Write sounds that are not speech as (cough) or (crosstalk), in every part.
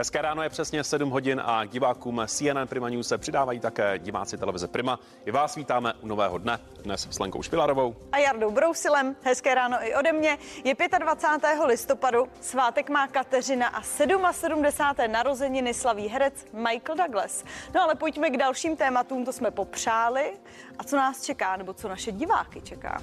Hezké ráno je přesně 7 hodin a divákům CNN Prima News se přidávají také diváci televize Prima. I vás vítáme u nového dne, dnes s Lenkou Špilarovou. A Jardou Brousilem. Hezké ráno i ode mě. Je 25. listopadu, svátek má Kateřina a 77. narozeniny slaví herec Michael Douglas. No ale pojďme k dalším tématům, to jsme popřáli. A co nás čeká, nebo co naše diváky čeká?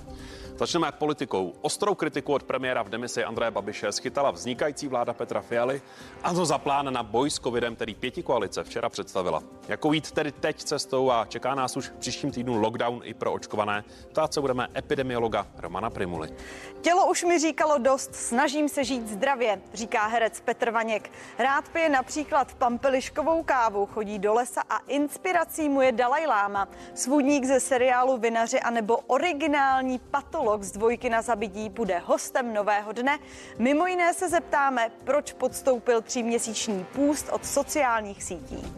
Začneme politikou. Ostrou kritiku od premiéra v demisi Andreje Babiše schytala vznikající vláda Petra Fialy a to za plán na boj s covidem, který pěti koalice včera představila. Jakou jít tedy teď cestou a čeká nás už v příštím týdnu lockdown i pro očkované? Ptát se budeme epidemiologa Romana Primuly. Tělo už mi říkalo dost, snažím se žít zdravě, říká herec Petr Vaněk. Rád pije například pampeliškovou kávu, chodí do lesa a inspirací mu je Dalaj Lama, svůdník ze seriálu Vinaři anebo originální patolog z dvojky na zabití bude hostem nového dne. Mimo jiné se zeptáme, proč podstoupil tříměsíční půst od sociálních sítí.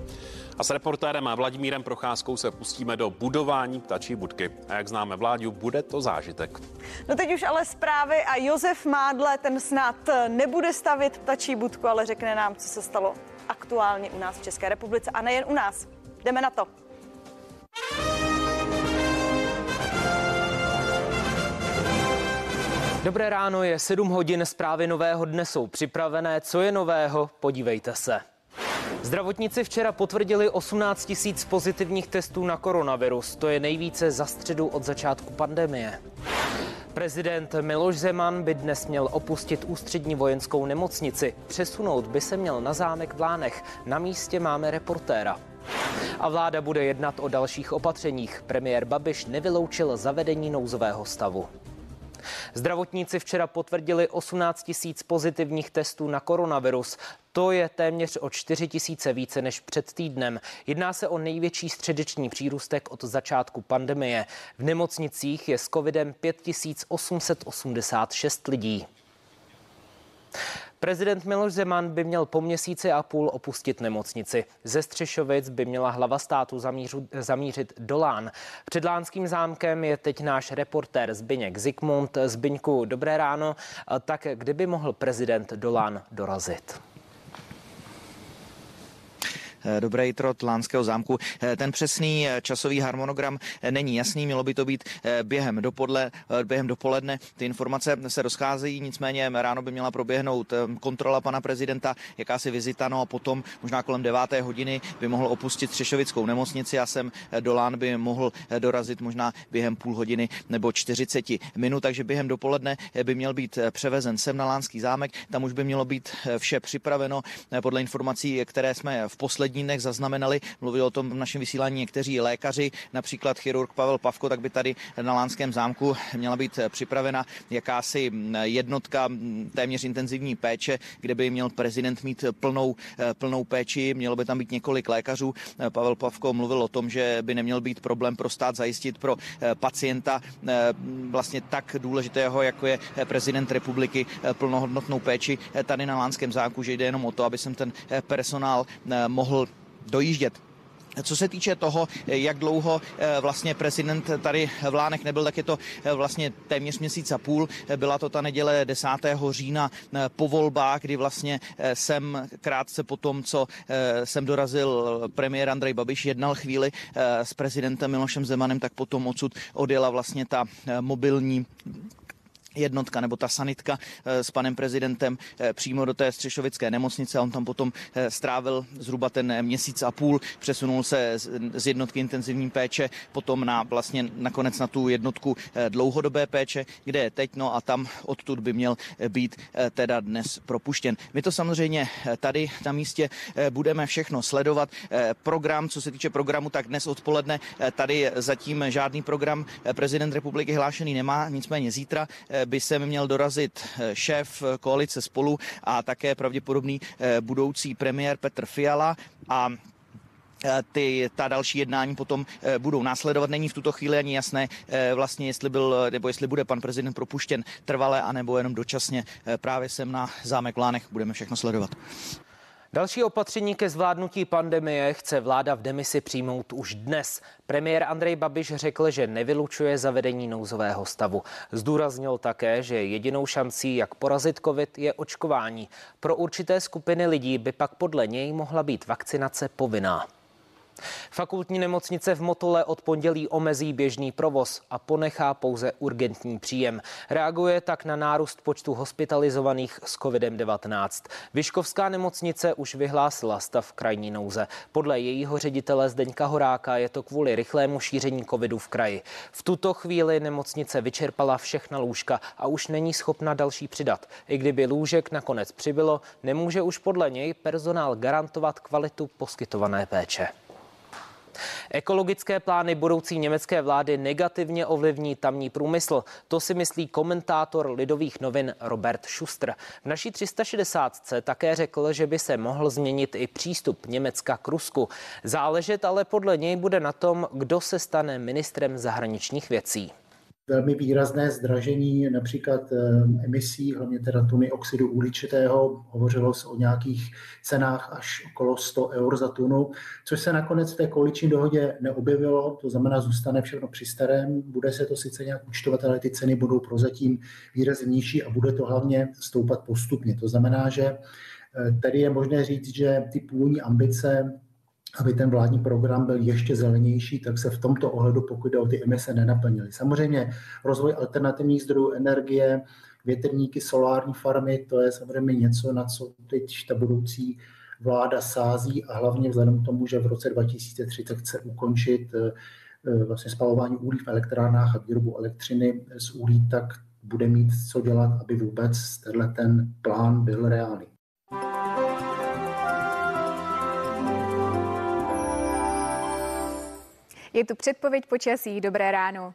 A s reportérem Vladimírem Procházkou se pustíme do budování ptačí budky. A jak známe vládu, bude to zážitek. No teď už ale zprávy a Josef Mádle, ten snad nebude stavit ptačí budku, ale řekne nám, co se stalo aktuálně u nás v České republice a nejen u nás. Jdeme na to. Dobré ráno, je 7 hodin, zprávy nového dne jsou připravené. Co je nového? Podívejte se. Zdravotníci včera potvrdili 18 tisíc pozitivních testů na koronavirus. To je nejvíce za středu od začátku pandemie. Prezident Miloš Zeman by dnes měl opustit ústřední vojenskou nemocnici. Přesunout by se měl na zámek v Lánech. Na místě máme reportéra. A vláda bude jednat o dalších opatřeních. Premiér Babiš nevyloučil zavedení nouzového stavu. Zdravotníci včera potvrdili 18 tisíc pozitivních testů na koronavirus. To je téměř o 4 tisíce více než před týdnem. Jedná se o největší středeční přírůstek od začátku pandemie. V nemocnicích je s covidem 5886 lidí. Prezident Miloš Zeman by měl po měsíci a půl opustit nemocnici. Ze Střešovic by měla hlava státu zamířu, zamířit do Lán. Před Lánským zámkem je teď náš reportér Zbyněk Zikmund. Zbyňku, dobré ráno. Tak kdyby mohl prezident do Lán dorazit? Eh, dobré jitro Tlánského zámku. Eh, ten přesný eh, časový harmonogram není jasný, mělo by to být během dopodle, během dopoledne. Ty informace se rozcházejí, nicméně ráno by měla proběhnout kontrola pana prezidenta, jakási vizita, no a potom možná kolem deváté hodiny by mohl opustit Třešovickou nemocnici a sem do Lán by mohl dorazit možná během půl hodiny nebo 40 minut, takže během dopoledne by měl být převezen sem na Lánský zámek, tam už by mělo být vše připraveno podle informací, které jsme v poslední posledních dnech zaznamenali. Mluvili o tom v našem vysílání někteří lékaři, například chirurg Pavel Pavko, tak by tady na Lánském zámku měla být připravena jakási jednotka téměř intenzivní péče, kde by měl prezident mít plnou, plnou péči. Mělo by tam být několik lékařů. Pavel Pavko mluvil o tom, že by neměl být problém pro stát zajistit pro pacienta vlastně tak důležitého, jako je prezident republiky, plnohodnotnou péči tady na Lánském zámku, že jde jenom o to, aby sem ten personál mohl dojíždět. Co se týče toho, jak dlouho eh, vlastně prezident tady v Lánech nebyl, tak je to eh, vlastně téměř měsíc a půl. Byla to ta neděle 10. října eh, po volbách, kdy vlastně jsem krátce po tom, co jsem dorazil premiér Andrej Babiš, jednal chvíli s prezidentem Milošem Zemanem, tak potom odsud odjela vlastně ta mobilní jednotka nebo ta sanitka eh, s panem prezidentem eh, přímo do té střešovické nemocnice. On tam potom eh, strávil zhruba ten měsíc a půl, přesunul se z jednotky intenzivní péče potom na vlastně nakonec na tu jednotku dlouhodobé péče, kde je teď, no a tam odtud by měl být teda dnes propuštěn. My to samozřejmě tady na místě budeme všechno sledovat. Program, co se týče programu, tak dnes odpoledne tady zatím žádný program prezident republiky hlášený nemá, nicméně zítra by sem měl dorazit eh, šéf eh, koalice spolu a také pravděpodobný eh, budoucí premiér Petr Fiala a ty, ta další jednání potom budou následovat. Není v tuto chvíli ani jasné vlastně, jestli byl, nebo jestli bude pan prezident propuštěn trvale, anebo jenom dočasně. Právě sem na zámek Lánech budeme všechno sledovat. Další opatření ke zvládnutí pandemie chce vláda v demisi přijmout už dnes. Premiér Andrej Babiš řekl, že nevylučuje zavedení nouzového stavu. Zdůraznil také, že jedinou šancí, jak porazit COVID, je očkování. Pro určité skupiny lidí by pak podle něj mohla být vakcinace povinná. Fakultní nemocnice v Motole od pondělí omezí běžný provoz a ponechá pouze urgentní příjem. Reaguje tak na nárůst počtu hospitalizovaných s COVID-19. Vyškovská nemocnice už vyhlásila stav krajní nouze. Podle jejího ředitele Zdeňka Horáka je to kvůli rychlému šíření covidu v kraji. V tuto chvíli nemocnice vyčerpala všechna lůžka a už není schopna další přidat. I kdyby lůžek nakonec přibylo, nemůže už podle něj personál garantovat kvalitu poskytované péče. Ekologické plány budoucí německé vlády negativně ovlivní tamní průmysl. To si myslí komentátor lidových novin Robert Schuster. V naší 360 také řekl, že by se mohl změnit i přístup Německa k Rusku. Záležet ale podle něj bude na tom, kdo se stane ministrem zahraničních věcí velmi výrazné zdražení například eh, emisí, hlavně teda tuny oxidu uhličitého. Hovořilo se o nějakých cenách až okolo 100 eur za tunu, což se nakonec v té koaliční dohodě neobjevilo, to znamená, zůstane všechno při starém, bude se to sice nějak účtovat, ale ty ceny budou prozatím výrazně nižší a bude to hlavně stoupat postupně. To znamená, že eh, tady je možné říct, že ty původní ambice aby ten vládní program byl ještě zelenější, tak se v tomto ohledu, pokud jde o ty emise, nenaplnily. Samozřejmě rozvoj alternativních zdrojů energie, větrníky, solární farmy, to je samozřejmě něco, na co teď ta budoucí vláda sází a hlavně vzhledem k tomu, že v roce 2030 chce ukončit eh, eh, vlastně spalování uhlí v elektrárnách a výrobu elektřiny z uhlí, tak bude mít co dělat, aby vůbec tenhle ten plán byl reálný. Je tu předpověď počasí. Dobré ráno.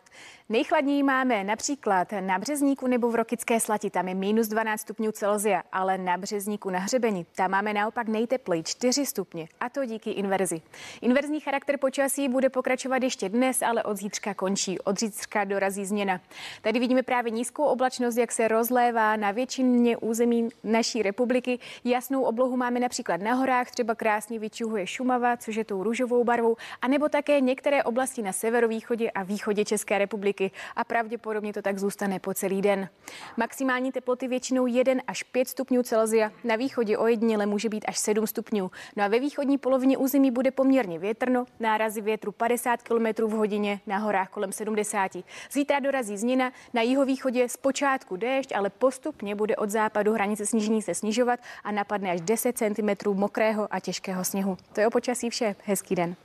Nejchladněji máme například na Březníku nebo v Rokické slati, tam je minus 12 stupňů Celzia, ale na Březníku na Hřebeni, tam máme naopak nejteplej 4 stupně a to díky inverzi. Inverzní charakter počasí bude pokračovat ještě dnes, ale od zítřka končí. Od zítřka dorazí změna. Tady vidíme právě nízkou oblačnost, jak se rozlévá na většině území naší republiky. Jasnou oblohu máme například na horách, třeba krásně vyčuhuje Šumava, což je tou růžovou barvou, anebo také některé oblasti na severovýchodě a východě České republiky republiky a pravděpodobně to tak zůstane po celý den. Maximální teploty většinou 1 až 5 stupňů Celzia, na východě ojediněle může být až 7 stupňů. No a ve východní polovině území bude poměrně větrno, nárazy větru 50 km v hodině, na horách kolem 70. Zítra dorazí změna, na jihovýchodě zpočátku déšť, ale postupně bude od západu hranice snížení se snižovat a napadne až 10 cm mokrého a těžkého sněhu. To je o počasí vše. Hezký den.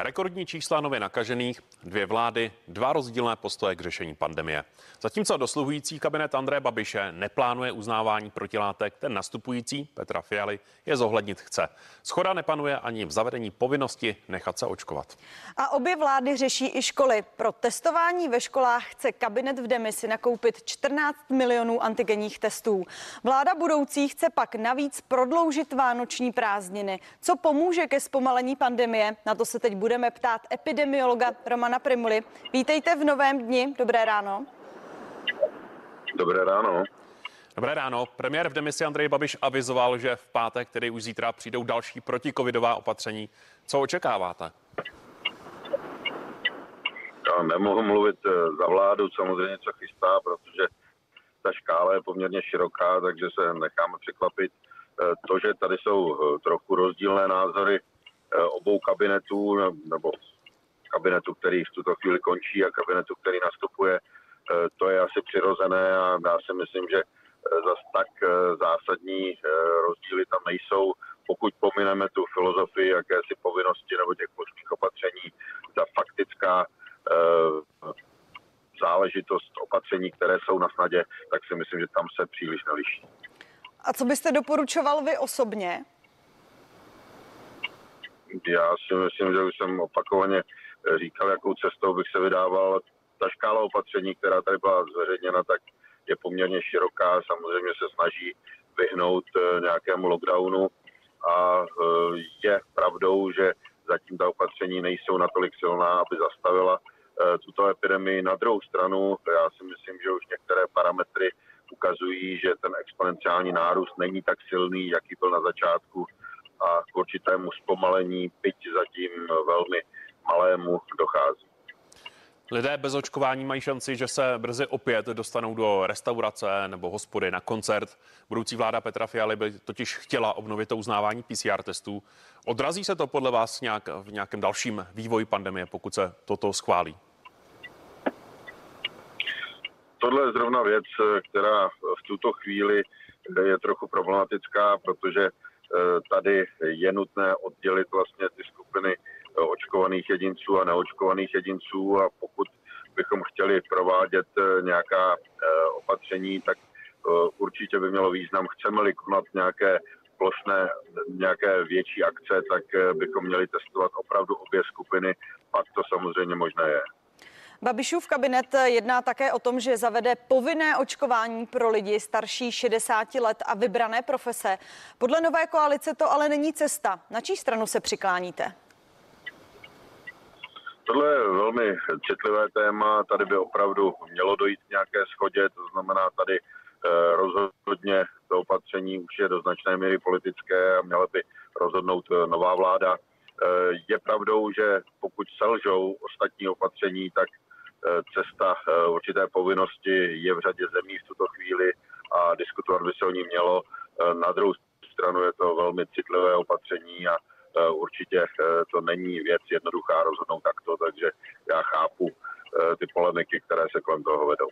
Rekordní čísla nově nakažených, dvě vlády, dva rozdílné postoje k řešení pandemie. Zatímco dosluhující kabinet André Babiše neplánuje uznávání protilátek, ten nastupující Petra Fialy je zohlednit chce. Schoda nepanuje ani v zavedení povinnosti nechat se očkovat. A obě vlády řeší i školy. Pro testování ve školách chce kabinet v demisi nakoupit 14 milionů antigenních testů. Vláda budoucí chce pak navíc prodloužit vánoční prázdniny. Co pomůže ke zpomalení pandemie? Na to se teď bude budeme ptát epidemiologa Romana Primuly. Vítejte v novém dni. Dobré ráno. Dobré ráno. Dobré ráno. Premiér v demisi Andrej Babiš avizoval, že v pátek, tedy už zítra, přijdou další protikovidová opatření. Co očekáváte? Já nemohu mluvit eh, za vládu, samozřejmě co chystá, protože ta škála je poměrně široká, takže se necháme překvapit. Eh, to, že tady jsou eh, trochu rozdílné názory, obou kabinetů, nebo kabinetu, který v tuto chvíli končí a kabinetu, který nastupuje, eh, to je asi přirozené a já si myslím, že eh, zas tak zásadní rozdíly tam nejsou, pokud pomineme tu filozofii jakési povinnosti nebo těch plošných opatření za faktická záležitost opatření, které jsou na snadě, tak si myslím, že tam se příliš neliší. A co byste doporučoval vy osobně? Já si myslím, že už jsem opakovaně říkal, jakou cestou bych se vydával. Ta škála opatření, která tady byla zveřejněna, tak je poměrně široká. Samozřejmě se snaží vyhnout eh, nějakému lockdownu a eh, je pravdou, že zatím ta opatření nejsou natolik silná, aby zastavila tuto epidemii. Na druhou stranu, já si myslím, že už některé parametry ukazují, že ten exponenciální nárůst není tak silný, jaký byl na začátku a k určitému zpomalení, byť zatím velmi malému dochází. Lidé bez očkování mají šanci, že se brzy opět dostanou do restaurace nebo hospody na koncert. Budoucí vláda Petra Fialy by totiž chtěla obnovit to uznávání PCR testů. Odrazí se to podle vás nějak v nějakém dalším vývoji pandemie, pokud se toto schválí? Tohle je zrovna věc, která v tuto chvíli je trochu problematická, protože tady je nutné oddělit vlastně ty skupiny očkovaných jedinců a neočkovaných jedinců a pokud bychom chtěli provádět eh, nějaká eh, opatření, tak eh, určitě by mělo význam. Chceme-li konat nějaké plošné, nějaké větší akce, tak bychom měli testovat opravdu obě skupiny, pak to samozřejmě možné je. Babišův kabinet jedná také o tom, že zavede povinné očkování pro lidi starší 60 let a vybrané profese. Podle nové koalice to ale není cesta. Na čí stranu se přikláníte? Tohle je velmi citlivé téma, tady by opravdu mělo dojít k nějaké schodě, to znamená tady eh, rozhodně to opatření už je do značné míry politické a měla by rozhodnout eh, nová vláda. Eh, je pravdou, že pokud selžou ostatní opatření, tak cesta určité povinnosti je v řadě zemí v tuto chvíli a diskutovat by se o ní mělo. Na druhou stranu je to velmi citlivé opatření a Eh, určitě eh, to není věc jednoduchá rozhodnout takto, takže já chápu eh, ty polemiky, které se kolem toho vedou.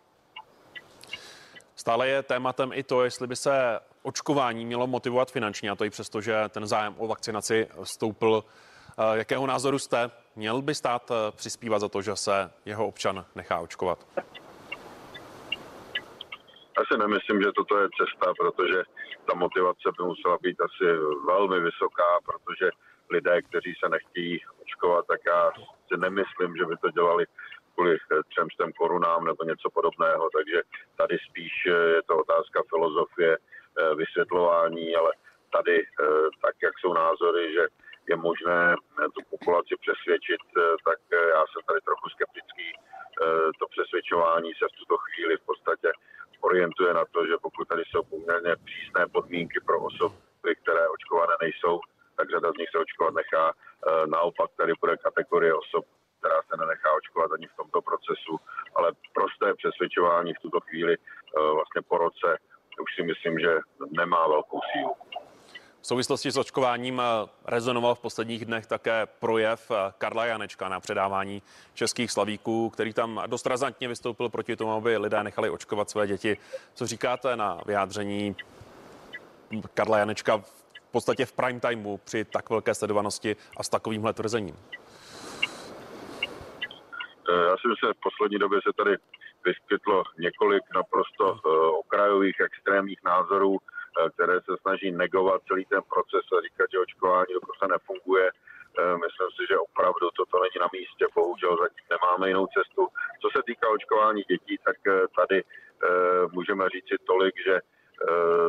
Stále je tématem i to, jestli by se očkování mělo motivovat finančně, a to i přesto, že ten zájem o vakcinaci stoupl. Jakého názoru jste? Měl by stát přispívat za to, že se jeho občan nechá očkovat? Já si nemyslím, že toto je cesta, protože ta motivace by musela být asi velmi vysoká, protože lidé, kteří se nechtějí očkovat, tak já si nemyslím, že by to dělali kvůli třemstem korunám nebo něco podobného, takže tady spíš eh, je to otázka filozofie, eh, vysvětlování, ale tady, eh, tak jak jsou názory, že je možné tu populaci přesvědčit, tak já jsem tady trochu skeptický. To přesvědčování se v tuto chvíli v podstatě orientuje na to, že pokud tady jsou poměrně přísné podmínky pro osoby, které očkované nejsou, tak řada z nich se očkovat nechá. Naopak tady bude kategorie osob, která se nenechá očkovat ani v tomto procesu, ale prosté přesvědčování v tuto chvíli vlastně po roce už si myslím, že nemá velkou sílu. V souvislosti s očkováním e, rezonoval v posledních dnech také projev Karla Janečka na předávání českých slavíků, který tam dost razantně vystoupil proti tomu, aby lidé nechali očkovat své děti. Co říkáte na vyjádření Karla Janečka podstatě v prime timeu při tak velké sledovanosti a s takovýmhle tvrzením? Eh, já si myslím, že v poslední době se tady vyskytlo několik naprosto eh, okrajových extrémních názorů, eh, které se snaží negovat celý ten proces a říkat, že očkování dokonce nefunguje. Myslím si, že opravdu toto není na místě. Bohužel zatím nemáme jinou cestu. Co se týká očkování dětí, tak tady můžeme říct si tolik, že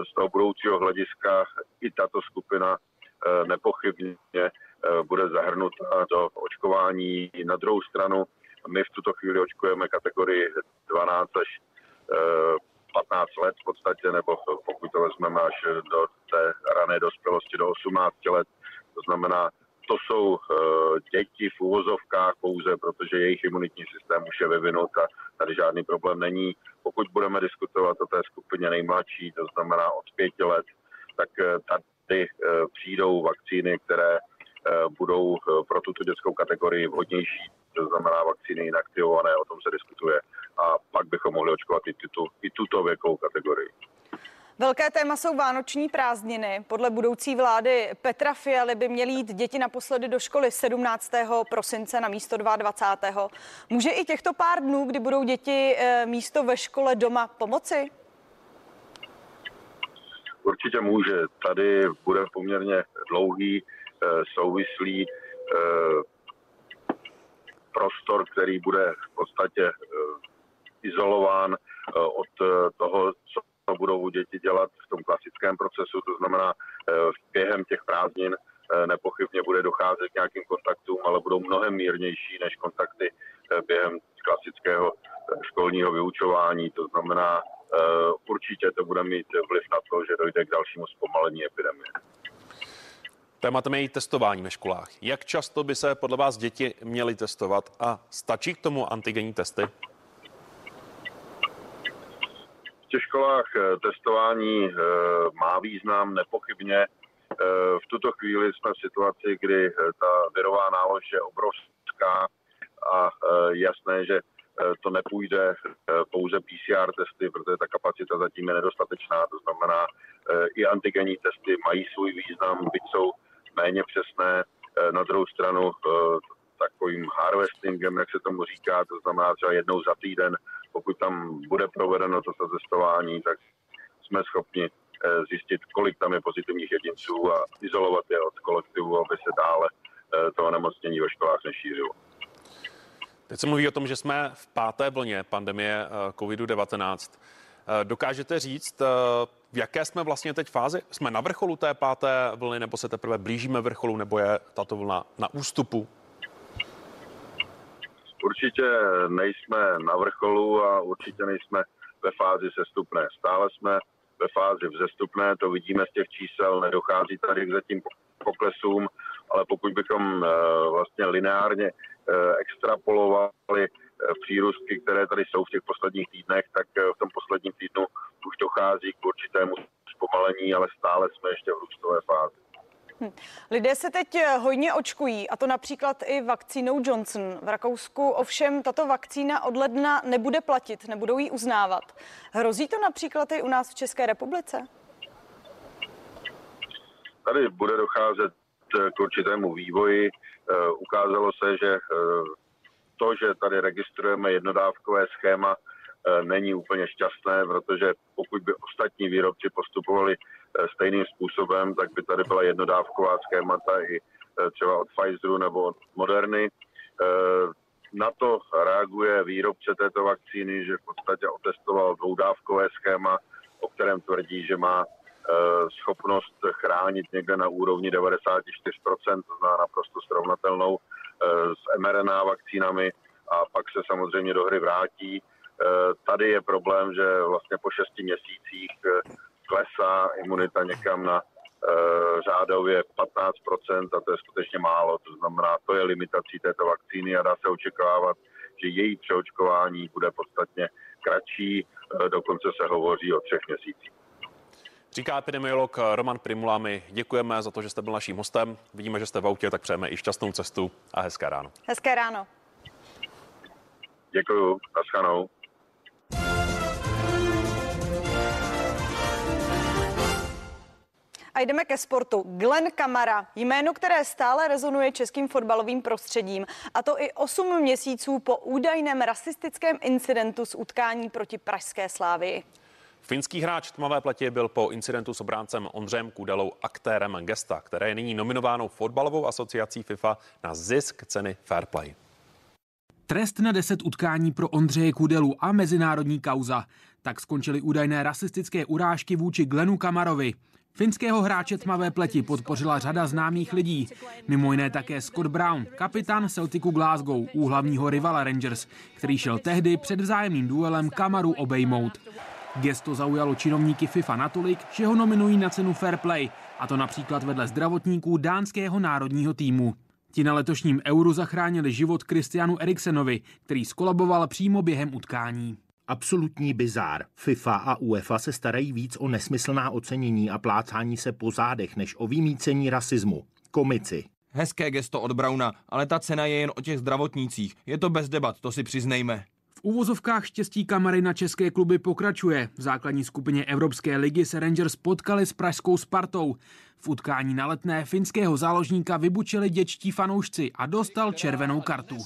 z toho budoucího hlediska i tato skupina eh, nepochybně eh, bude zahrnuta do očkování. Na druhou stranu my v tuto chvíli očkujeme kategorii 12 až 15 eh, let v podstatě, nebo pokud to vezmeme až do té rané dospělosti do 18 let. To znamená, to jsou děti v úvozovkách pouze, protože jejich imunitní systém už je vyvinut a tady žádný problém není. Pokud budeme diskutovat o té skupině nejmladší, to znamená od pěti let, tak eh, tady eh, přijdou vakcíny, které eh, budou pro tuto dětskou kategorii vhodnější, to znamená vakcíny inaktivované, o tom se diskutuje a pak bychom mohli očkovat i, tuto, i tuto věkovou kategorii. Velké téma jsou vánoční prázdniny. Podle budoucí vlády Petra Fialy by měly jít děti naposledy do školy 17. prosince na místo 22. Může i těchto pár dnů, kdy budou děti místo ve škole doma pomoci? Určitě může. Tady bude poměrně dlouhý, eh, souvislý eh, prostor, který bude v podstatě eh, izolován od toho, co budou děti dělat v tom klasickém procesu, to znamená během těch prázdnin nepochybně bude docházet k nějakým kontaktům, ale budou mnohem mírnější než kontakty během klasického školního vyučování. To znamená, určitě to bude mít vliv na to, že dojde k dalšímu zpomalení epidemie. Tématem je i testování ve školách. Jak často by se podle vás děti měly testovat a stačí k tomu antigenní testy? V těch školách eh, testování eh, má význam nepochybně. Eh, v tuto chvíli jsme v situaci, kdy ta virová nálož je obrovská a jasné, že to nepůjde pouze PCR testy, protože ta kapacita zatím je nedostatečná. To znamená, i antigenní testy mají svůj význam, byť jsou méně přesné. Na druhou stranu takovým harvestingem, jak se tomu říká, to znamená třeba jednou za týden pokud tam bude provedeno toto testování, tak jsme schopni eh, zjistit, kolik tam je pozitivních jedinců a izolovat je od kolektivu, aby se dále eh, to onemocnění ve školách nešířilo. Teď se mluví o tom, že jsme v páté vlně pandemie eh, COVID-19. Dokážete říct, v jaké jsme vlastně teď fázi? Jsme na vrcholu té páté vlny, nebo se teprve blížíme vrcholu, nebo je tato vlna na ústupu? Určitě nejsme na vrcholu a určitě nejsme ve fázi sestupné. Stále jsme ve fázi vzestupné, to vidíme z těch čísel, nedochází tady k zatím poklesům, ale pokud bychom eh, vlastně lineárně eh, extrapolovali eh, přírůstky, které tady jsou v těch posledních týdnech, tak v tom posledním týdnu už dochází k určitému zpomalení, ale stále jsme ještě v růstové fázi. Hm. Lidé se teď eh, hodně očkují, a to například i vakcínou Johnson. V Rakousku ovšem tato vakcína od ledna nebude platit, nebudou ji uznávat. Hrozí to například i u nás v České republice? Tady bude docházet eh, k určitému vývoji. Eh, ukázalo se, že to, že tady registrujeme jednodávkové schéma, není úplně šťastné, protože pokud by ostatní výrobci postupovali stejným způsobem, tak by tady byla jednodávková schémata i eh, třeba od Pfizeru nebo od Moderny. Eh, na to reaguje výrobce této vakcíny, že v podstatě otestoval dvoudávkové schéma, o kterém tvrdí, že má schopnost chránit někde na úrovni 94%, to znamená naprosto srovnatelnou s mRNA vakcínami a pak se samozřejmě do hry vrátí. Tady je problém, že vlastně po šesti měsících klesá imunita někam na e, řádově 15% a to je skutečně málo. To znamená, to je limitací této vakcíny a dá se očekávat, že její přeočkování bude podstatně kratší, e, dokonce se hovoří o třech měsících. Říká epidemiolog Roman Primula, my děkujeme za to, že jste byl naším hostem. Vidíme, že jste v autě, tak přejeme i šťastnou cestu a hezké ráno. Hezké ráno. Děkuji, naschanou. A jdeme ke sportu. Glenn Kamara, jméno, které stále rezonuje českým fotbalovým prostředím, a to i 8 měsíců po údajném rasistickém incidentu z utkání proti Pražské slávy. Finský hráč tmavé pleti byl po incidentu s obráncem Ondřejem Kudelou aktérem gesta, které je nyní nominováno fotbalovou asociací FIFA na zisk ceny Fair Play. Trest na 10 utkání pro Ondřeje Kudelu a mezinárodní kauza. Tak skončily údajné rasistické urážky vůči Glenu Kamarovi. Finského hráče tmavé pleti podpořila řada známých lidí, mimo jiné také Scott Brown, kapitán Celticu Glasgow, úhlavního rivala Rangers, který šel tehdy před vzájemným duelem Kamaru obejmout. Gesto zaujalo činovníky FIFA natolik, že ho nominují na cenu Fair Play, a to například vedle zdravotníků dánského národního týmu. Ti na letošním euru zachránili život Kristianu Eriksenovi, který skolaboval přímo během utkání. Absolutní bizár. FIFA a UEFA se starají víc o nesmyslná ocenění a plácání se po zádech, než o vymícení rasismu. Komici. Hezké gesto od Brauna, ale ta cena je jen o těch zdravotnících. Je to bez debat, to si přiznejme. V úvozovkách štěstí kamery na české kluby pokračuje. V základní skupině Evropské ligy se Rangers potkali s pražskou Spartou. V utkání na letné finského záložníka vybučili děčtí fanoušci a dostal červenou kartu.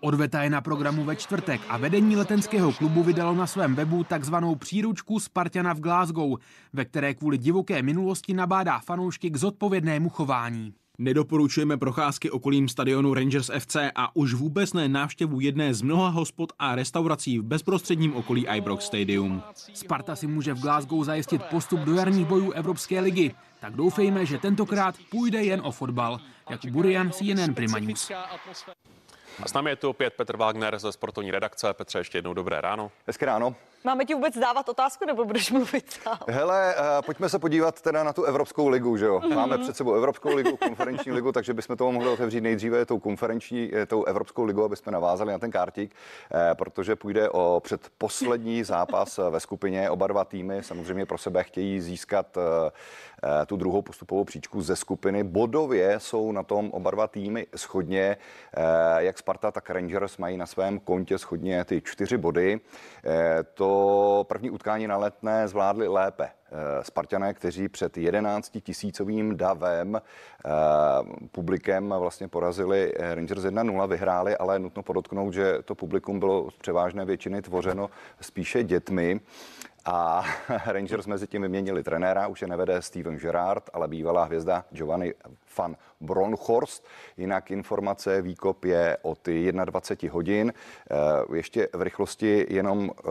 Odveta je na programu ve čtvrtek a vedení letenského klubu vydalo na svém webu takzvanou příručku Spartana v Glasgow, ve které kvůli divoké minulosti nabádá fanoušky k zodpovědnému chování. Nedoporučujeme procházky okolím stadionu Rangers FC a už vůbec ne návštěvu jedné z mnoha hospod a restaurací v bezprostředním okolí Ibrox Stadium. Sparta si může v Glasgow zajistit postup do jarních bojů Evropské ligy, tak doufejme, že tentokrát půjde jen o fotbal, jak Burian CNN Prima News. A s námi je tu opět Petr Wagner ze sportovní redakce. Petře, ještě jednou dobré ráno. Hezké ráno. Máme ti vůbec dávat otázku, nebo budeš mluvit sám? Hele, uh, pojďme se podívat teda na tu Evropskou ligu, že jo? Máme mm-hmm. před sebou Evropskou ligu, konferenční ligu, takže bychom toho mohli otevřít nejdříve tou konferenční, eh, tou Evropskou ligu, aby jsme navázali na ten kártík, eh, protože půjde o předposlední zápas ve skupině. Oba dva týmy samozřejmě pro sebe chtějí získat uh, tu druhou postupovou příčku ze skupiny. Bodově jsou na tom oba dva týmy schodně. Jak Sparta, tak Rangers mají na svém kontě schodně ty čtyři body. To první utkání na letné zvládli lépe. Spartané, kteří před 11 tisícovým davem publikem vlastně porazili Rangers 1-0, vyhráli, ale nutno podotknout, že to publikum bylo z převážné většiny tvořeno spíše dětmi. A (laughs) Rangers mezi tím vyměnili trenéra, už je nevede Steven Gerrard, ale bývalá hvězda Giovanni van Bronhorst. Jinak informace výkop je od 21 hodin. Eh, ještě v rychlosti jenom eh,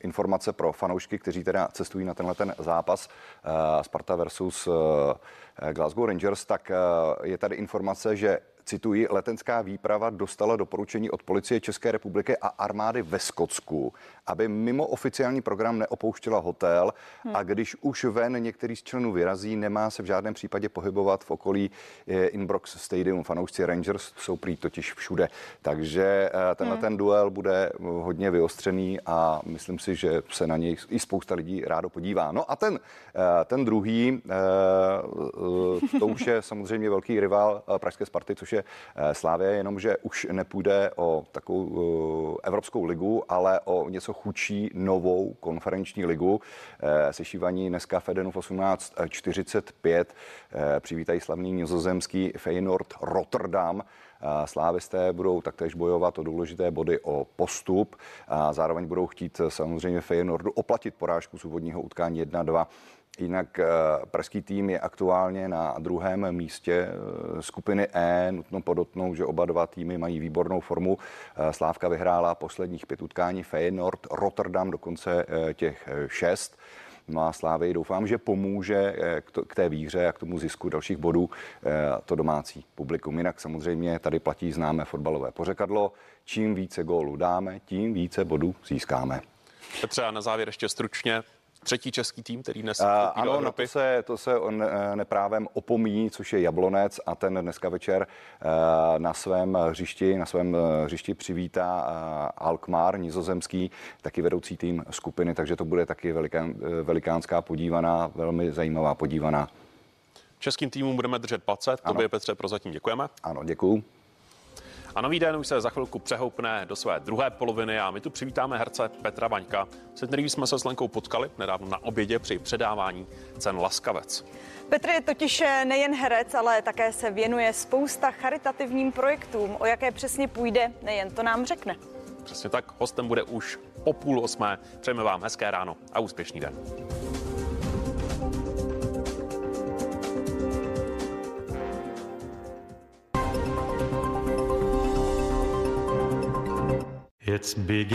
informace pro fanoušky, kteří teda cestují na tenhle ten zápas eh, Sparta versus Glasgow Rangers, tak je tady informace, že cituji, letenská výprava dostala doporučení od policie České republiky a armády ve Skotsku, aby mimo oficiální program neopouštěla hotel hmm. a když už ven některý z členů vyrazí, nemá se v žádném případě pohybovat v okolí eh, Inbrox Stadium. Fanoušci Rangers jsou prý totiž všude. Takže eh, tenhle hmm. ten duel bude hodně vyostřený a myslím si, že se na něj i spousta lidí rádo podívá. No a ten, eh, ten druhý, to už je samozřejmě velký rival Pražské Sparty, což je Slávě, jenomže už nepůjde o takovou Evropskou ligu, ale o něco chudší novou konferenční ligu. Eh, sešívaní dneska Fedenův 18.45 eh, přivítají slavný nizozemský Feyenoord Rotterdam. Slávisté budou taktéž bojovat o důležité body o postup a zároveň budou chtít samozřejmě Feyenoordu oplatit porážku z úvodního utkání 1-2 Jinak eh, pražský tým je aktuálně na druhém místě eh, skupiny E. Nutno podotnout, že oba dva týmy mají výbornou formu. Eh, Slávka vyhrála posledních pět utkání Feyenoord, Rotterdam dokonce těch šest. No a Slávy doufám, že pomůže k té víře a k tomu zisku dalších bodů to domácí publikum. Jinak samozřejmě tady platí známé fotbalové pořekadlo. Čím více gólů dáme, tím více bodů získáme. Petře, a na závěr ještě stručně třetí český tým, který dnes uh, Ano, do Evropy. to se, to se on eh, neprávem opomíjí, což je Jablonec a ten dneska večer uh, na svém hřišti, na svém hřišti přivítá uh, Alkmaar, nizozemský, taky vedoucí tým skupiny, takže to bude taky velikán, velikánská podívaná, velmi zajímavá podívaná. Českým týmům budeme držet palce. Tobě, Petře, prozatím děkujeme. Ano, děkuju. A nový den už se za chvilku přehoupne do své druhé poloviny a my tu přivítáme herce Petra Vaňka, se kterým jsme se s Lenkou potkali nedávno na obědě při předávání cen Laskavec. Petr je totiž nejen herec, ale také se věnuje spousta charitativním projektům. O jaké přesně půjde, nejen to nám řekne. Přesně tak, hostem bude už po půl osmé. Přejeme vám hezké ráno a úspěšný den.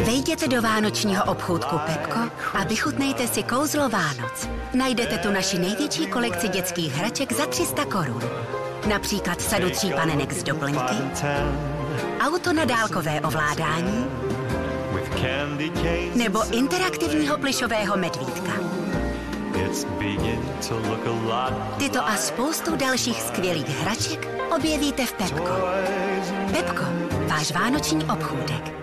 Vejděte do vánočního obchůdku Pepko a vychutnejte si kouzlo Vánoc. Najdete tu naši největší kolekci dětských hraček za 300 korun. Například sadu tří panenek z doplňky, auto na dálkové ovládání nebo interaktivního plišového medvídka. Tyto a spoustu dalších skvělých hraček objevíte v Pepko. Pepko, váš vánoční obchůdek.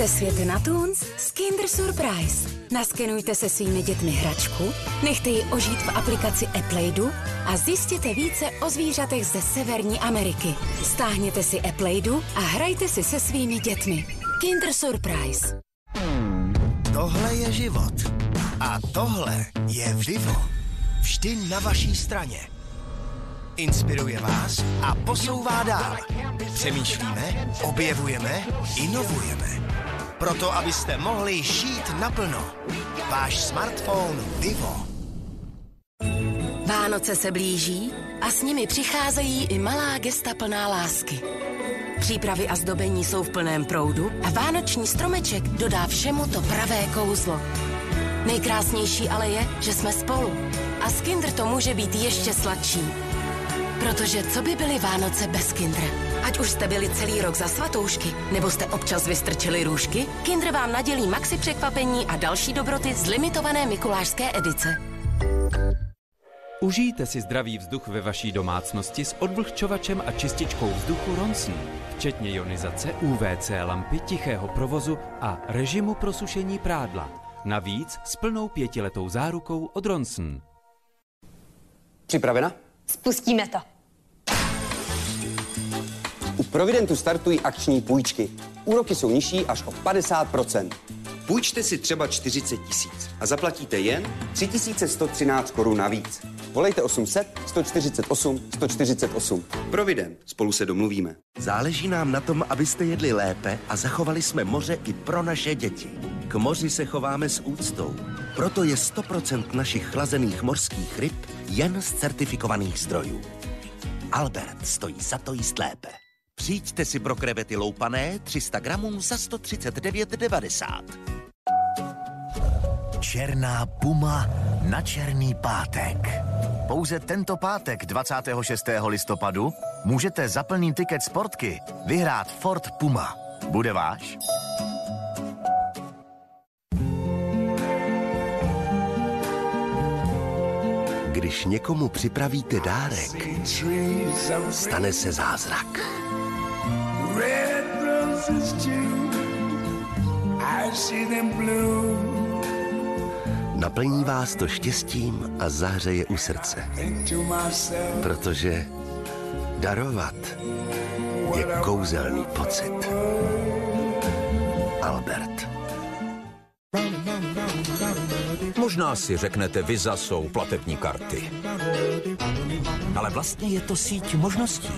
Objevte svět na Toons s Kinder Surprise. Naskenujte se svými dětmi hračku, nechte ji ožít v aplikaci Appleydu a zjistěte více o zvířatech ze Severní Ameriky. Stáhněte si Appleydu a hrajte si se svými dětmi. Kinder Surprise. Tohle je život. A tohle je Vivo. Vždy na vaší straně. Inspiruje vás a posouvá dál. Přemýšlíme, objevujeme, inovujeme Proto, abyste mohli žít naplno. Váš smartphone Vivo. Vánoce se blíží a s nimi přicházejí i malá gesta plná lásky. Přípravy a zdobení jsou v plném proudu a vánoční stromeček dodá všemu to pravé kouzlo. Nejkrásnější ale je, že jsme spolu. A s Kinder to může být ještě sladší. Protože co by byly Vánoce bez Kindra? Ať už jste byli celý rok za svatoušky, nebo jste občas vystrčili růžky, Kinder vám nadělí maxi překvapení a další dobroty z limitované mikulášské edice. Užijte si zdravý vzduch ve vaší domácnosti s odvlhčovačem a čističkou vzduchu Ronson, včetně ionizace, UVC lampy, tichého provozu a režimu pro sušení prádla. Navíc s plnou pětiletou zárukou od Ronson. Připravena? Spustíme to. Providentu startují akční půjčky. Úroky jsou nižší až o 50%. Půjčte si třeba 40 tisíc a zaplatíte jen 3113 korun navíc. Volejte 800 148 148. Provident. Spolu se domluvíme. Záleží nám na tom, abyste jedli lépe a zachovali jsme moře i pro naše děti. K moři se chováme s úctou. Proto je 100% našich chlazených mořských ryb jen z certifikovaných zdrojů. Albert stojí za to jíst lépe. Přijďte si pro krevety loupané 300 gramů za 139,90. Černá puma na černý pátek. Pouze tento pátek 26. listopadu můžete za plný tiket sportky vyhrát Ford Puma. Bude váš? Když někomu připravíte dárek, stane se zázrak. Red roses too. I see them bloom Naplní vás to štěstím a zahřeje u srdce. Protože darovat je kouzelný pocit. Albert. Možná si řeknete, Visa jsou platební karty. Ale vlastně je to síť možností.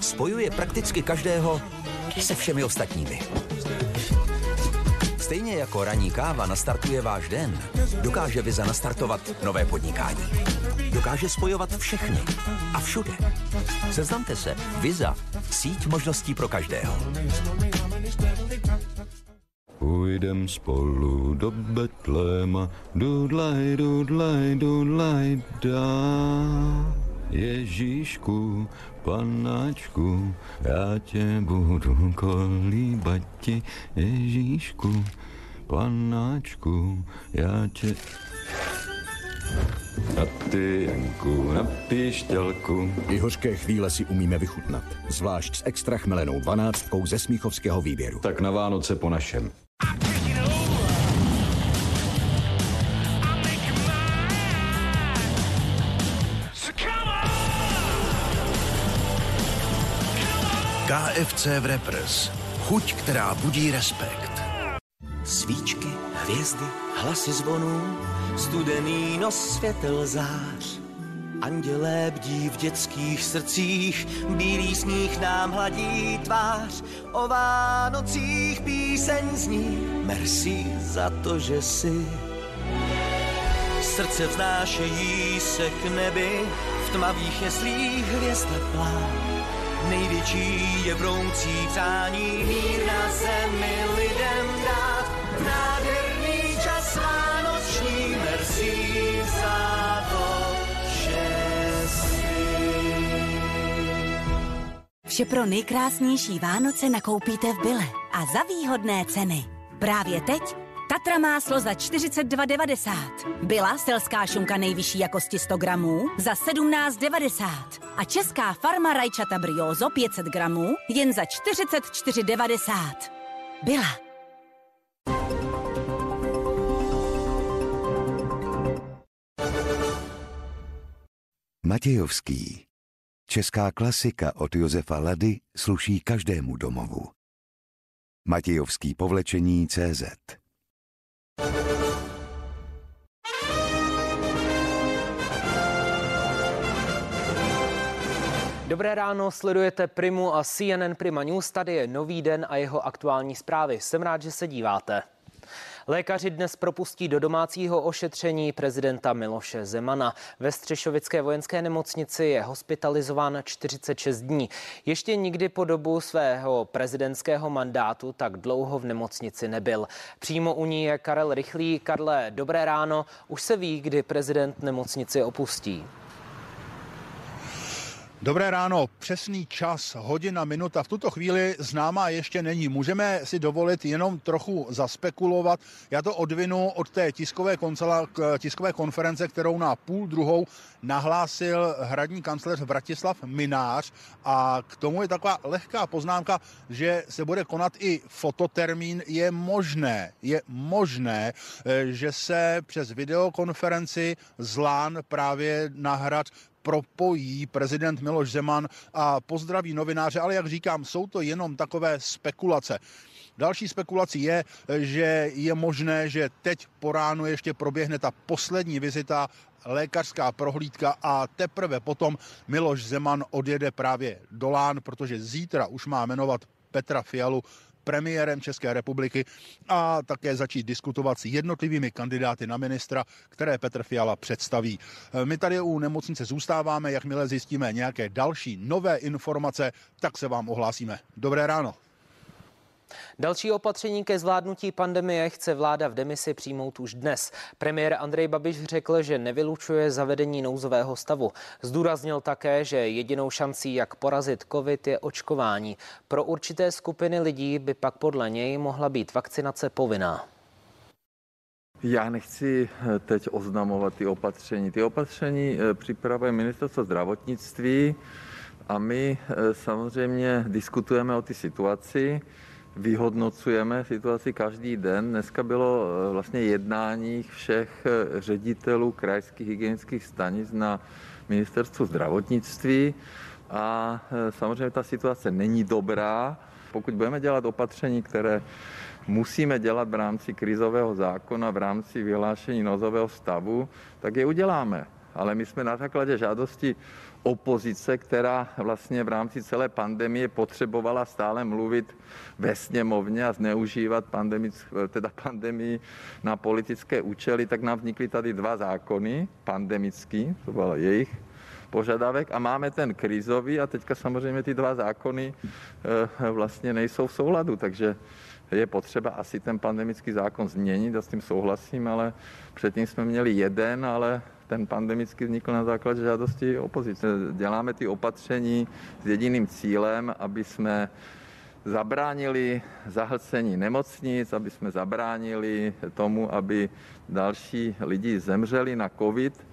Spojuje prakticky každého se všemi ostatními. Stejně jako ranní káva nastartuje váš den, dokáže Visa nastartovat nové podnikání. Dokáže spojovat všechny a všude. Seznamte se. Visa. Síť možností pro každého. Půjdem spolu do Betléma, dudlaj, dudlaj, dudlaj, dá. Ježíšku, panáčku, já tě budu kolíbat ti, Ježíšku, panáčku, já tě... Na ty, Janku, na píšťalku. I hořké chvíle si umíme vychutnat, zvlášť s extra chmelenou dvanáctkou ze smíchovského výběru. Tak na Vánoce po našem. KFC v Repres. Chuť, která budí respekt. Svíčky, hvězdy, hlasy zvonů, studený nos světel zář. Andělé bdí v dětských srdcích, bílý sníh nám hladí tvář. O Vánocích píseň zní, merci za to, že si. Srdce vznášejí se k nebi, v tmavých jeslích hvězda plá. Největší je vroucí přání mír na zemi lidem Vše pro nejkrásnější Vánoce nakoupíte v Bile a za výhodné ceny. Právě teď Tatra máslo za 42,90. Byla selská šunka nejvyšší jakosti 100 gramů za 17,90. A česká farma rajčata briozo 500 gramů jen za 44,90. Byla. Matějovský. Česká klasika od Josefa Lady sluší každému domovu. Matějovský povlečení CZ Dobré ráno, sledujete Primu a CNN Prima News. Tady je nový den a jeho aktuální zprávy. Jsem rád, že se díváte. Lékaři dnes propustí do domácího ošetření prezidenta Miloše Zemana. Ve Střešovické vojenské nemocnici je hospitalizován 46 dní. Ještě nikdy po dobu svého prezidentského mandátu tak dlouho v nemocnici nebyl. Přímo u ní je Karel Rychlý. Karle, dobré ráno. Už se ví, kdy prezident nemocnici opustí. Dobré ráno, přesný čas, hodina, minuta. V tuto chvíli známá ještě není. Můžeme si dovolit jenom trochu zaspekulovat. Já to odvinu od té tiskové, koncela, tiskové konference, kterou na půl druhou nahlásil hradní kancléř Vratislav Minář a k tomu je taková lehká poznámka, že se bude konat i fototermín. Je možné, je možné, eh, že se přes videokonferenci zlán právě na hrad propojí prezident Miloš Zeman a pozdraví novináře, ale jak říkám, jsou to jenom takové spekulace. Další spekulací je, že je možné, že teď po ránu ještě proběhne ta poslední vizita lékařská prohlídka a teprve potom Miloš Zeman odjede právě do Lán, protože zítra už má jmenovat Petra Fialu premiérem České republiky a také začít diskutovat s jednotlivými kandidáty na ministra, které Petr Fiala představí. My tady u nemocnice zůstáváme, jakmile zjistíme nějaké další nové informace, tak se vám ohlásíme. Dobré ráno. Další opatření ke zvládnutí pandemie chce vláda v demisi přijmout už dnes. Premiér Andrej Babiš řekl, že nevylučuje zavedení nouzového stavu. Zdůraznil také, že jedinou šancí, jak porazit COVID, je očkování. Pro určité skupiny lidí by pak podle něj mohla být vakcinace povinná. Já nechci eh, teď oznamovat ty opatření. Ty opatření eh, připravuje ministerstvo zdravotnictví a my eh, samozřejmě diskutujeme o ty situaci vyhodnocujeme situaci každý den. Dneska bylo eh, vlastně jednání všech eh, ředitelů krajských hygienických stanic na ministerstvu zdravotnictví a eh, samozřejmě ta situace není dobrá. Pokud budeme dělat opatření, které musíme dělat v rámci krizového zákona, v rámci vyhlášení nozového stavu, tak je uděláme. Ale my jsme na základě žádosti opozice, která vlastně v rámci celé pandemie potřebovala stále mluvit ve sněmovně a zneužívat pandemic, teda pandemii na politické účely, tak nám vznikly tady dva zákony, pandemický, to byl jejich požadavek a máme ten krizový a teďka samozřejmě ty dva zákony eh, vlastně nejsou v souladu, takže je potřeba asi ten pandemický zákon změnit, a s tím souhlasím, ale předtím jsme měli jeden, ale ten pandemický vznikl na základě žádosti opozice. Děláme ty opatření s jediným cílem, aby jsme zabránili zahlcení nemocnic, aby jsme zabránili tomu, aby další lidi zemřeli na COVID.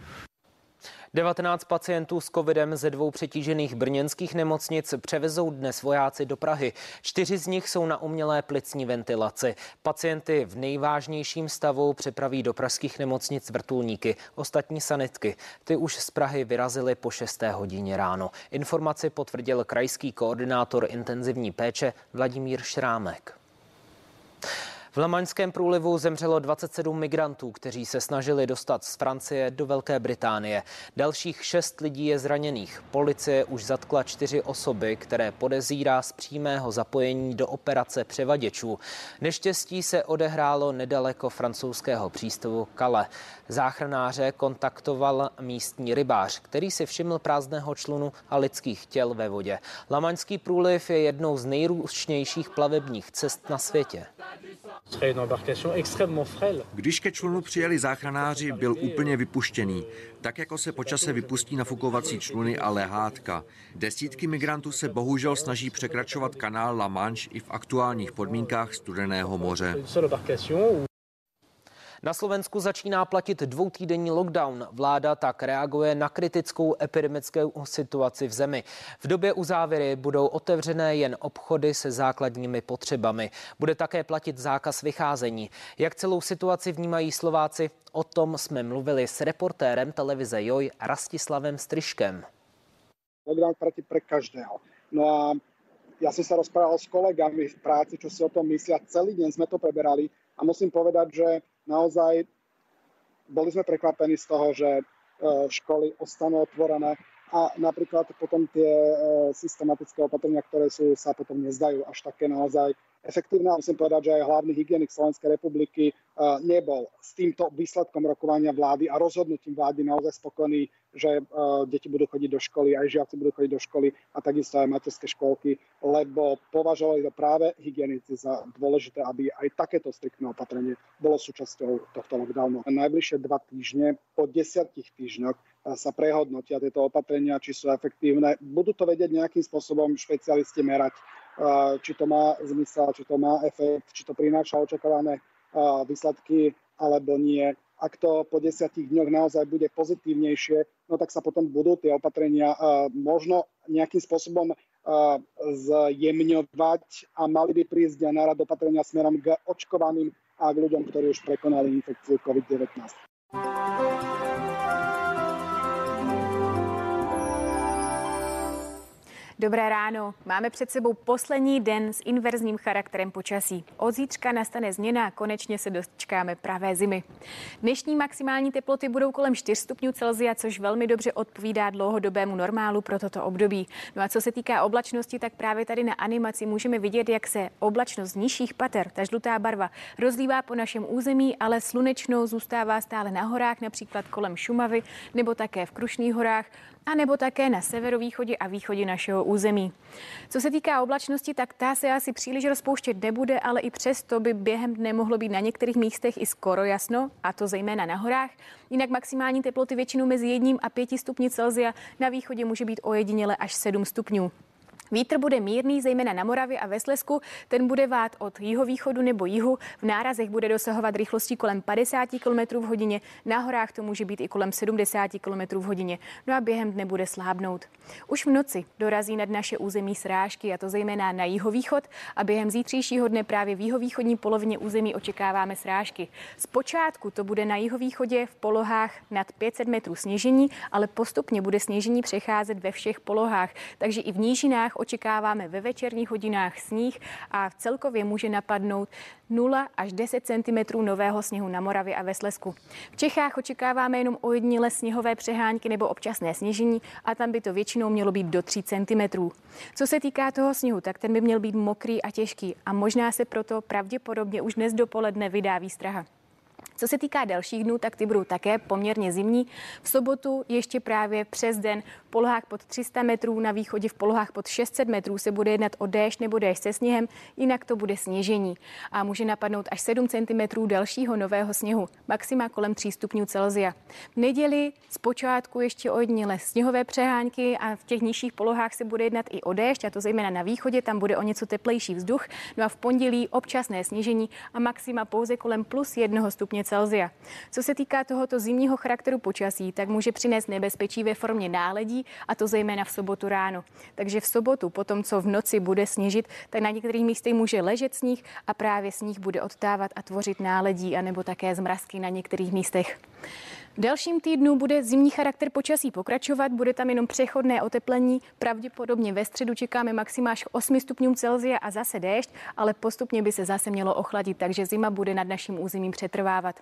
19 pacientů s covidem ze dvou přetížených brněnských nemocnic převezou dnes vojáci do Prahy. Čtyři z nich jsou na umělé plicní ventilaci. Pacienty v nejvážnějším stavu přepraví do pražských nemocnic vrtulníky. Ostatní sanitky, ty už z Prahy vyrazily po 6. hodině ráno. Informaci potvrdil krajský koordinátor intenzivní péče Vladimír Šrámek. V Lamaňském průlivu zemřelo 27 migrantů, kteří se snažili dostat z Francie do Velké Británie. Dalších šest lidí je zraněných. Policie už zatkla čtyři osoby, které podezírá z přímého zapojení do operace převaděčů. Neštěstí se odehrálo nedaleko francouzského přístavu Kale. Záchranáře kontaktoval místní rybář, který si všiml prázdného člunu a lidských těl ve vodě. Lamaňský průliv je jednou z nejrůznějších plavebních cest na světě. Když ke člunu přijeli záchranáři, byl úplně vypuštěný, tak jako se počase vypustí nafukovací čluny a lehátka. Desítky migrantů se bohužel snaží překračovat kanál La Manche i v aktuálních podmínkách studeného moře. Na Slovensku začíná platit dvoutýdenní lockdown. Vláda tak reaguje na kritickou epidemickou situaci v zemi. V době uzávěry budou otevřené jen obchody se základními potřebami. Bude také platit zákaz vycházení. Jak celou situaci vnímají Slováci? O tom jsme mluvili s reportérem televize Joj Rastislavem Stryškem. Lockdown platí pre každého. No a ja som sa rozprával s kolegami v práci, čo si o tom myslia. Celý deň sme to preberali a musím povedať, že naozaj boli sme prekvapení z toho, že e, školy ostanú otvorené a napríklad potom tie e, systematické opatrenia, ktoré sú, sa potom nezdajú až také naozaj efektívne. A musím povedať, že aj hlavný hygienik Slovenskej republiky e, nebol s týmto výsledkom rokovania vlády a rozhodnutím vlády naozaj spokojný, že e, deti budú chodiť do školy, aj žiaci budú chodiť do školy a takisto aj materské školky, lebo považovali to práve hygienici za dôležité, aby aj takéto striktné opatrenie bolo súčasťou tohto lockdownu. Najbližšie dva týždne, po desiatich týždňoch sa prehodnotia tieto opatrenia, či sú efektívne. Budú to vedieť nejakým spôsobom špecialisti merať, či to má zmysel, či to má efekt, či to prináša očakávané výsledky alebo nie. Ak to po desiatich dňoch naozaj bude pozitívnejšie, no tak sa potom budú tie opatrenia možno nejakým spôsobom zjemňovať a mali by prísť na rad opatrenia smerom k očkovaným a k ľuďom, ktorí už prekonali infekciu COVID-19. Dobré ráno. Máme před sebou poslední den s inverzním charakterem počasí. Od zítřka nastane změna a konečně se dočkáme pravé zimy. Dnešní maximální teploty budou kolem 4 stupňů Celsia, což velmi dobře odpovídá dlouhodobému normálu pro toto období. No a co se týká oblačnosti, tak právě tady na animaci můžeme vidět, jak se oblačnost nižších pater, ta žlutá barva, rozlívá po našem území, ale slunečnou zůstává stále na horách, například kolem Šumavy nebo také v Krušných horách a nebo také na severovýchodě a východě našeho území. Co se týká oblačnosti, tak ta se asi příliš rozpouštět nebude, ale i přesto by během dne mohlo být na některých místech i skoro jasno, a to zejména na horách. Jinak maximální teploty většinou mezi jedním a pěti stupni Celzia, na východě může být ojediněle až 7 stupňů. Vítr bude mírný, zejména na Moravě a ve Slesku. Ten bude vát od jihovýchodu nebo jihu. V nárazech bude dosahovat rychlosti kolem 50 km v hodině. Na horách to může být i kolem 70 km v hodině. No a během dne bude slábnout. Už v noci dorazí nad naše území srážky, a to zejména na jihovýchod. A během zítřejšího dne právě v jihovýchodní polovině území očekáváme srážky. Zpočátku to bude na jihovýchodě v polohách nad 500 metrů sněžení, ale postupně bude sněžení přecházet ve všech polohách. Takže i v nížinách očekáváme ve večerních hodinách sníh a v celkově může napadnout 0 až 10 cm nového sněhu na Moravě a ve Slesku. V Čechách očekáváme jenom ojediněle sněhové přehánky nebo občasné sněžení a tam by to většinou mělo být do 3 cm. Co se týká toho sněhu, tak ten by měl být mokrý a těžký a možná se proto pravděpodobně už dnes dopoledne vydá výstraha. Co se týká dalších dnů, tak ty budou také poměrně zimní. V sobotu ještě právě přes den v polohách pod 300 metrů, na východě v polohách pod 600 metrů se bude jednat o déšť nebo déšť se sněhem, jinak to bude sněžení a může napadnout až 7 cm dalšího nového sněhu, maxima kolem 3 stupňů Celzia. V neděli zpočátku ještě ojediněle sněhové přehánky a v těch nižších polohách se bude jednat i o déšť, a to zejména na východě, tam bude o něco teplejší vzduch. No a v pondělí občasné sněžení a maxima pouze kolem plus 1 stupně Celzia. Co se týká tohoto zimního charakteru počasí, tak může přinést nebezpečí ve formě náledí, a to zejména v sobotu ráno. Takže v sobotu, potom co v noci bude sněžit, tak na některých místech může ležet sníh a právě sníh bude odtávat a tvořit náledí, anebo také zmrazky na některých místech. V dalším týdnu bude zimní charakter počasí pokračovat, bude tam jenom přechodné oteplení. Pravděpodobně ve středu čekáme maxima až 8 stupňů Celzia a zase déšť, ale postupně by se zase mělo ochladit, takže zima bude nad naším územím přetrvávat.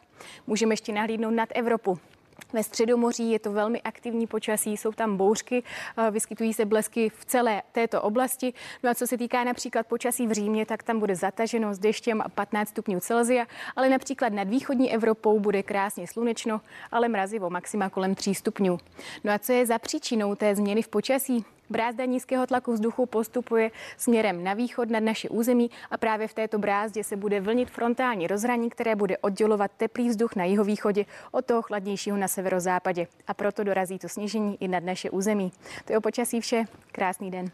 Můžeme ještě nahlídnout nad Evropu. Ve Středomoří je to velmi aktivní počasí, jsou tam bouřky, vyskytují se blesky v celé této oblasti. No a co se týká například počasí v Římě, tak tam bude zataženo s deštěm 15 stupňů Celzia, ale například nad východní Evropou bude krásně slunečno, ale mrazivo maxima kolem 3 stupňů. No a co je za příčinou té změny v počasí? Brázda nízkého tlaku vzduchu postupuje směrem na východ nad naše území a právě v této brázdě se bude vlnit frontální rozhraní, které bude oddělovat teplý vzduch na jihovýchodě od toho chladnějšího na severozápadě. A proto dorazí to sněžení i nad naše území. To je o počasí vše. Krásný den.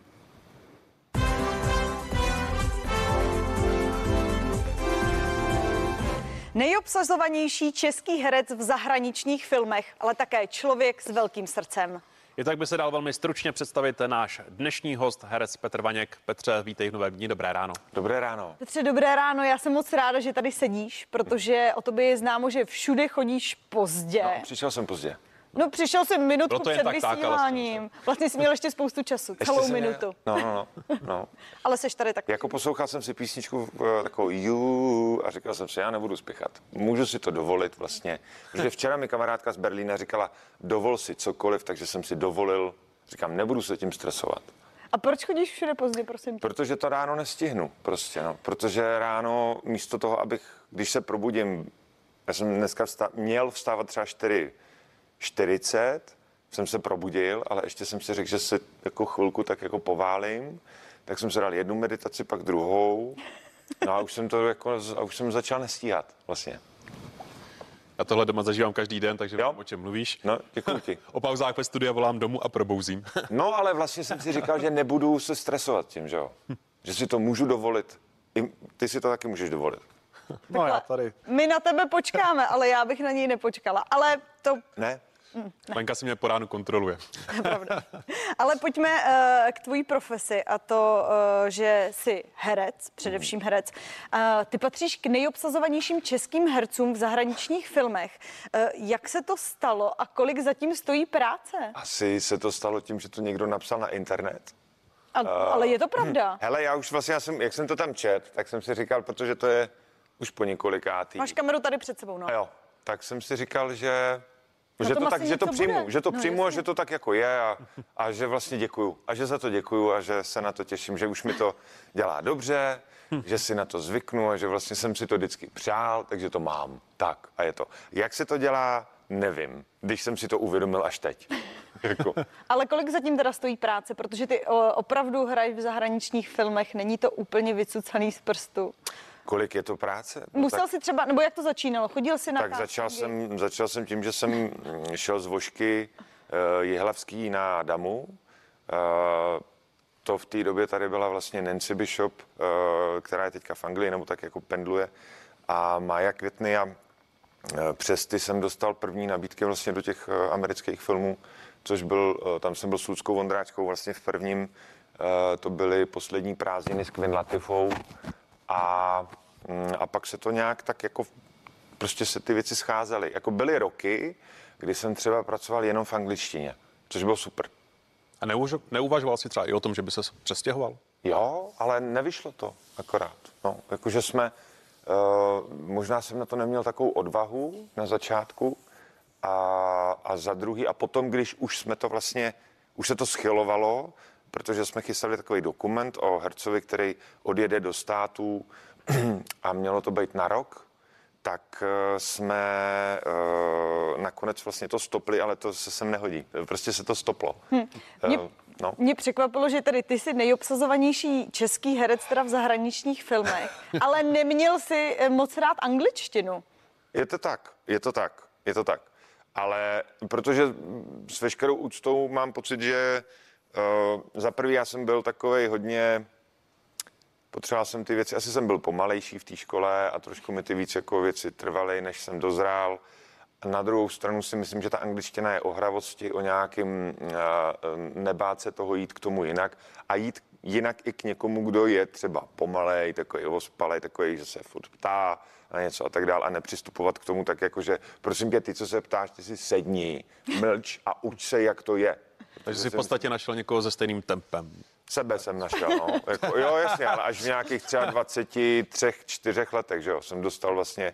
Nejobsazovanější český herec v zahraničních filmech, ale také člověk s velkým srdcem. I tak by se dal velmi stručně představit náš dnešní host, herec Petr Vaněk. Petře, vítej v novém dní, dobré ráno. Dobré ráno. Petře, dobré ráno, já jsem moc ráda, že tady sedíš, protože o tobě je známo, že všude chodíš pozdě. No, přišel jsem pozdě. No přišel jsem minutku před tak vysíláním. Vlastně jsi měl ještě spoustu času, Ještě celou minutu. Měl, no, no, no, no. (laughs) Ale seš tady tak. Jako poslouchal jsem si písničku eh, takovou you a říkal jsem si, já nebudu spěchat. Můžu si to dovolit vlastně. Protože včera mi kamarádka z Berlína říkala, dovol si cokoliv, takže jsem si dovolil Říkám, nebudu se tím stresovat. A proč chodíš všude pozdě, prosím? tě? Protože to ráno nestihnu prostě, no. Protože ráno místo toho, abych, když se probudím, já jsem dneska vsta- měl vstávat třeba 4, 40, jsem se probudil, ale ještě jsem si řekl, že se jako chvilku tak jako poválím, tak jsem si dal jednu meditaci, pak druhou, no a už jsem to jako, a už jsem začal nestíhat vlastně. Já tohle doma zažívám každý den, takže vím, o čem mluvíš. No, děkuji ti. (laughs) o pauzách ve studiu volám domů a probouzím. (laughs) No, ale vlastně jsem si říkal, že nebudu se stresovat tím, že jo. Že si to můžu dovolit. I ty si to taky můžeš dovolit. No já tady. My na tebe počkáme, ale já bych na něj nepočkala. Ale to Ne? Mm, Lenka si mě po ránu kontroluje. (laughs) Ale pojďme uh, k tvojí profesi a to, uh, že jsi herec, především herec. Uh, ty patříš k nejobsazovanějším českým hercům v zahraničních filmech. Uh, jak se to stalo a kolik zatím stojí práce? Asi se to stalo tím, že to někdo napsal na internet. A, Eh, ale je to pravda. Hele, já už vlastně, já jsem, jak jsem to tam čet, tak jsem si říkal, protože to je už po několikátý. Máš kameru tady před sebou, no. A jo, tak jsem si říkal, že Na že to, tak, že to přijmu, bude. že to No, přijmu a jasně. že to tak jako je a, a že vlastně děkuju. A že za to děkuju a že se na to těším, že už mi to dělá dobře, že si na to zvyknu a že vlastně jsem si to vždycky přál, takže to mám. Tak a je to. Jak se to dělá, nevím, když jsem si to uvědomil až teď. (laughs) jako. Ale kolik zatím teda stojí práce? Protože ty o, opravdu hraješ v zahraničních filmech, není to úplně vycucaný z prstu. Kolik je to práce? No Musel tak- si třeba, nebo jak to začínalo? Chodil jsi na Tak začal jsem, začal jsem tím, že jsem mm, šel z Vošky uh, Jihlavský na Damu. Uh, to v té době tady byla vlastně Nancy Bishop, uh, která je teďka v Anglii, nebo tak jako pendluje, a Maja Květny a eh, přes ty jsem dostal první nabídky vlastně do těch eh, amerických filmů, což byl, eh, tam jsem byl s Ludskou Vondráčkou vlastně v prvním, eh, to byly poslední prázdniny s Queen Latifou a, mm, a pak se to nějak tak jako prostě se ty věci scházely. Jako byly roky, kdy jsem třeba pracoval jenom v angličtině, což bylo super. A neuvažo- neuvažoval jsi třeba i o tom, že by se přestěhoval? Jo, ale nevyšlo to akorát. No, jakože jsme, uh, možná jsem na to neměl takovou odvahu na začátku a, a za druhý, a potom, když už jsme to vlastně, už se to schylovalo, protože jsme chystali takový dokument o hercovi, který odjede do států (clears throat) a mělo to být na rok, tak eh, jsme uh, nakonec vlastně to stopli, ale to se sem nehodí. Prostě se to stoplo. Hm. Mě, Eh, no. mě překvapilo, že tedy ty jsi nejobsazovanější český herec teda v zahraničních filmech, (laughs) ale neměl si eh, moc rád angličtinu. Je to tak, je to tak, je to tak. Ale protože s veškerou úctou mám pocit, že uh, za prvý já jsem byl takový hodně, potřeboval jsem ty věci, asi jsem byl pomalejší v té škole a trošku mi ty víc jako věci trvaly, než jsem dozrál. A na druhou stranu si myslím, že ta angličtina je o hravosti, o nějakým uh, nebát se toho jít k tomu jinak a jít jinak i k někomu, kdo je třeba pomalej, takový ospalej, takový, že se furt ptá na něco a tak dál a nepřistupovat k tomu tak jako, že prosím tě, ty, co se ptáš, ty si sedni, mlč a uč se, jak to je. Takže jsi v podstatě našel někoho se stejným tempem. Sebe jsem našel, no. (laughs) Jako, jo, jasně, ale až v nějakých třeba 23, 4 letech, že jo, jsem dostal vlastně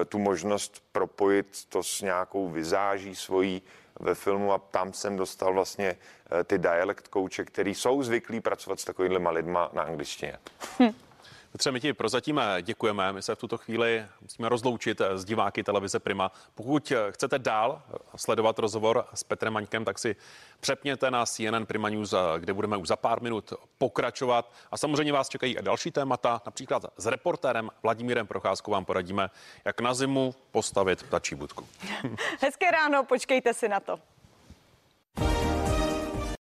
eh, tu možnost propojit to s nějakou vizáží svojí ve filmu a tam jsem dostal vlastně eh, ty dialekt kouče, který jsou zvyklí pracovat s takovýmhle lidma na angličtině. Petře, my ti prozatím děkujeme. My se v tuto chvíli musíme rozloučit s diváky televize Prima. Pokud chcete dál sledovat rozhovor s Petrem Maňkem, tak si přepněte na CNN Prima News, kde budeme už za pár minut pokračovat. A samozřejmě vás čekají i další témata. Například s reportérem Vladimírem Procházkou vám poradíme, jak na zimu postavit ptačí budku. (laughs) Hezké ráno, počkejte si na to.